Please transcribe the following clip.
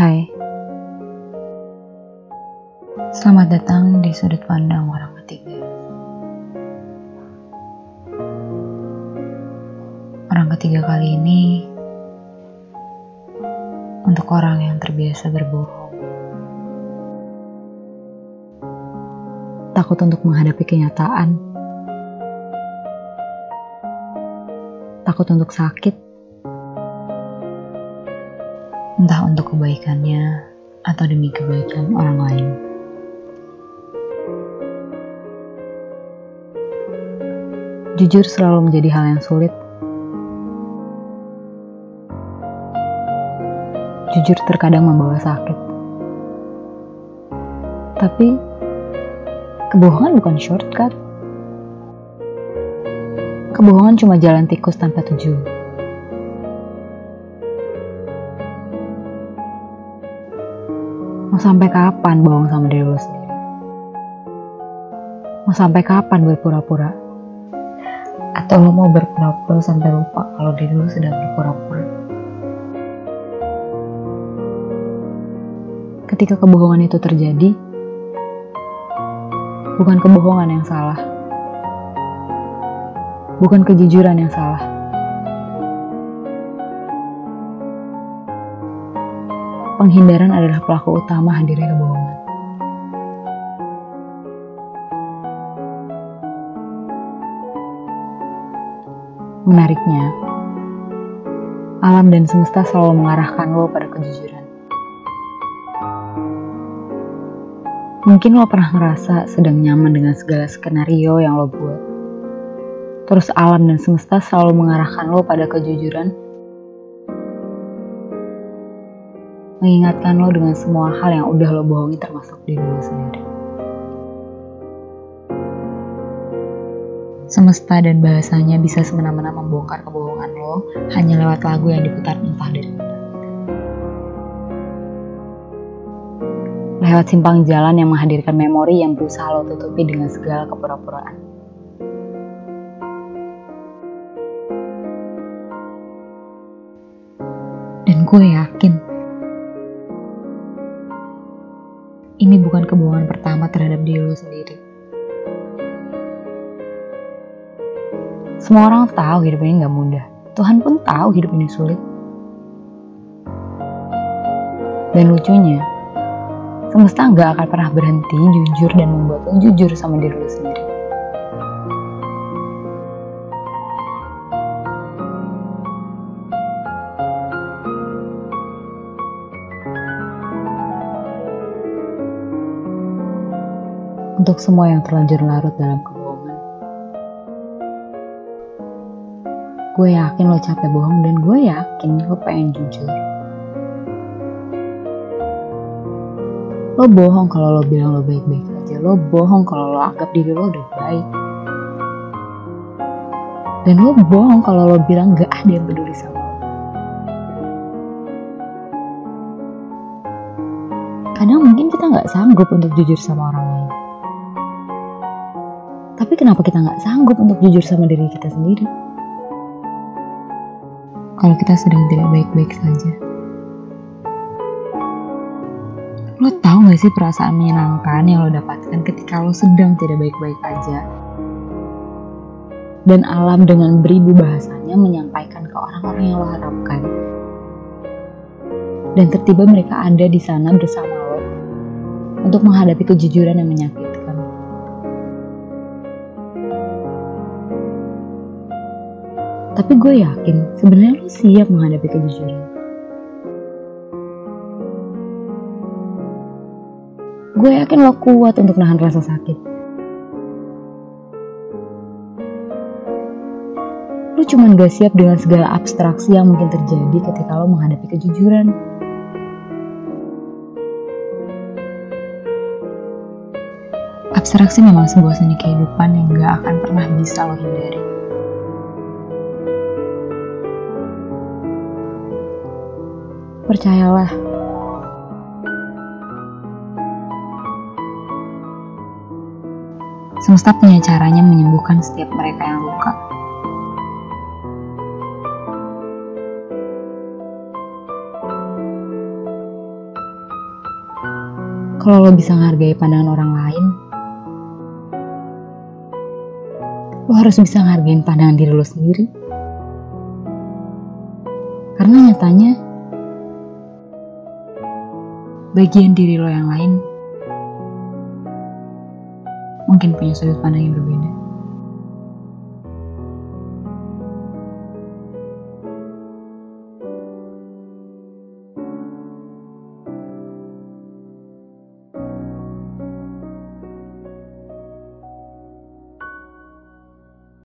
Hai, selamat datang di sudut pandang orang ketiga. Orang ketiga kali ini untuk orang yang terbiasa berbohong, takut untuk menghadapi kenyataan, takut untuk sakit, entah untuk kebaikannya atau demi kebaikan orang lain. Jujur selalu menjadi hal yang sulit. Jujur terkadang membawa sakit. Tapi kebohongan bukan shortcut. Kebohongan cuma jalan tikus tanpa tujuan. Mau sampai kapan bohong sama diri lo sendiri? Mau sampai kapan berpura-pura? Atau lo mau berpura-pura sampai lupa kalau diri lo sedang berpura-pura? Ketika kebohongan itu terjadi, bukan kebohongan yang salah, bukan kejujuran yang salah. Penghindaran adalah pelaku utama hadirnya kebohongan. Menariknya, alam dan semesta selalu mengarahkan lo pada kejujuran. Mungkin lo pernah ngerasa sedang nyaman dengan segala skenario yang lo buat. Terus alam dan semesta selalu mengarahkan lo pada kejujuran, mengingatkan lo dengan semua hal yang udah lo bohongi termasuk diri lo sendiri. Semesta dan bahasanya bisa semena-mena membongkar kebohongan lo hanya lewat lagu yang diputar entah dari mana. Lewat simpang jalan yang menghadirkan memori yang berusaha lo tutupi dengan segala kepura-puraan. Dan gue yakin ini bukan kebohongan pertama terhadap diri lo sendiri. Semua orang tahu hidup ini gak mudah. Tuhan pun tahu hidup ini sulit. Dan lucunya, semesta gak akan pernah berhenti jujur dan membuat lo jujur sama diri lo sendiri. Untuk semua yang terlanjur larut dalam kebohongan. Gue yakin lo capek bohong dan gue yakin lo pengen jujur. Lo bohong kalau lo bilang lo baik-baik aja. Lo bohong kalau lo anggap diri lo udah baik. Dan lo bohong kalau lo bilang gak ada yang peduli sama lo. Kadang mungkin kita gak sanggup untuk jujur sama orang. Tapi kenapa kita nggak sanggup untuk jujur sama diri kita sendiri? Kalau kita sedang tidak baik-baik saja. Lo tahu gak sih perasaan menyenangkan yang lo dapatkan ketika lo sedang tidak baik-baik aja? Dan alam dengan beribu bahasanya menyampaikan ke orang-orang yang lo harapkan. Dan tertiba mereka ada di sana bersama lo untuk menghadapi kejujuran yang menyakitkan. Tapi gue yakin sebenarnya lo siap menghadapi kejujuran. Gue yakin lo kuat untuk nahan rasa sakit. Lo cuma gak siap dengan segala abstraksi yang mungkin terjadi ketika lo menghadapi kejujuran. Abstraksi memang sebuah seni kehidupan yang gak akan pernah bisa lo hindari. Percayalah, semesta punya caranya menyembuhkan setiap mereka yang luka. Kalau lo bisa menghargai pandangan orang lain, lo harus bisa menghargai pandangan diri lo sendiri. Karena nyatanya, bagian diri lo yang lain mungkin punya sudut pandang yang berbeda.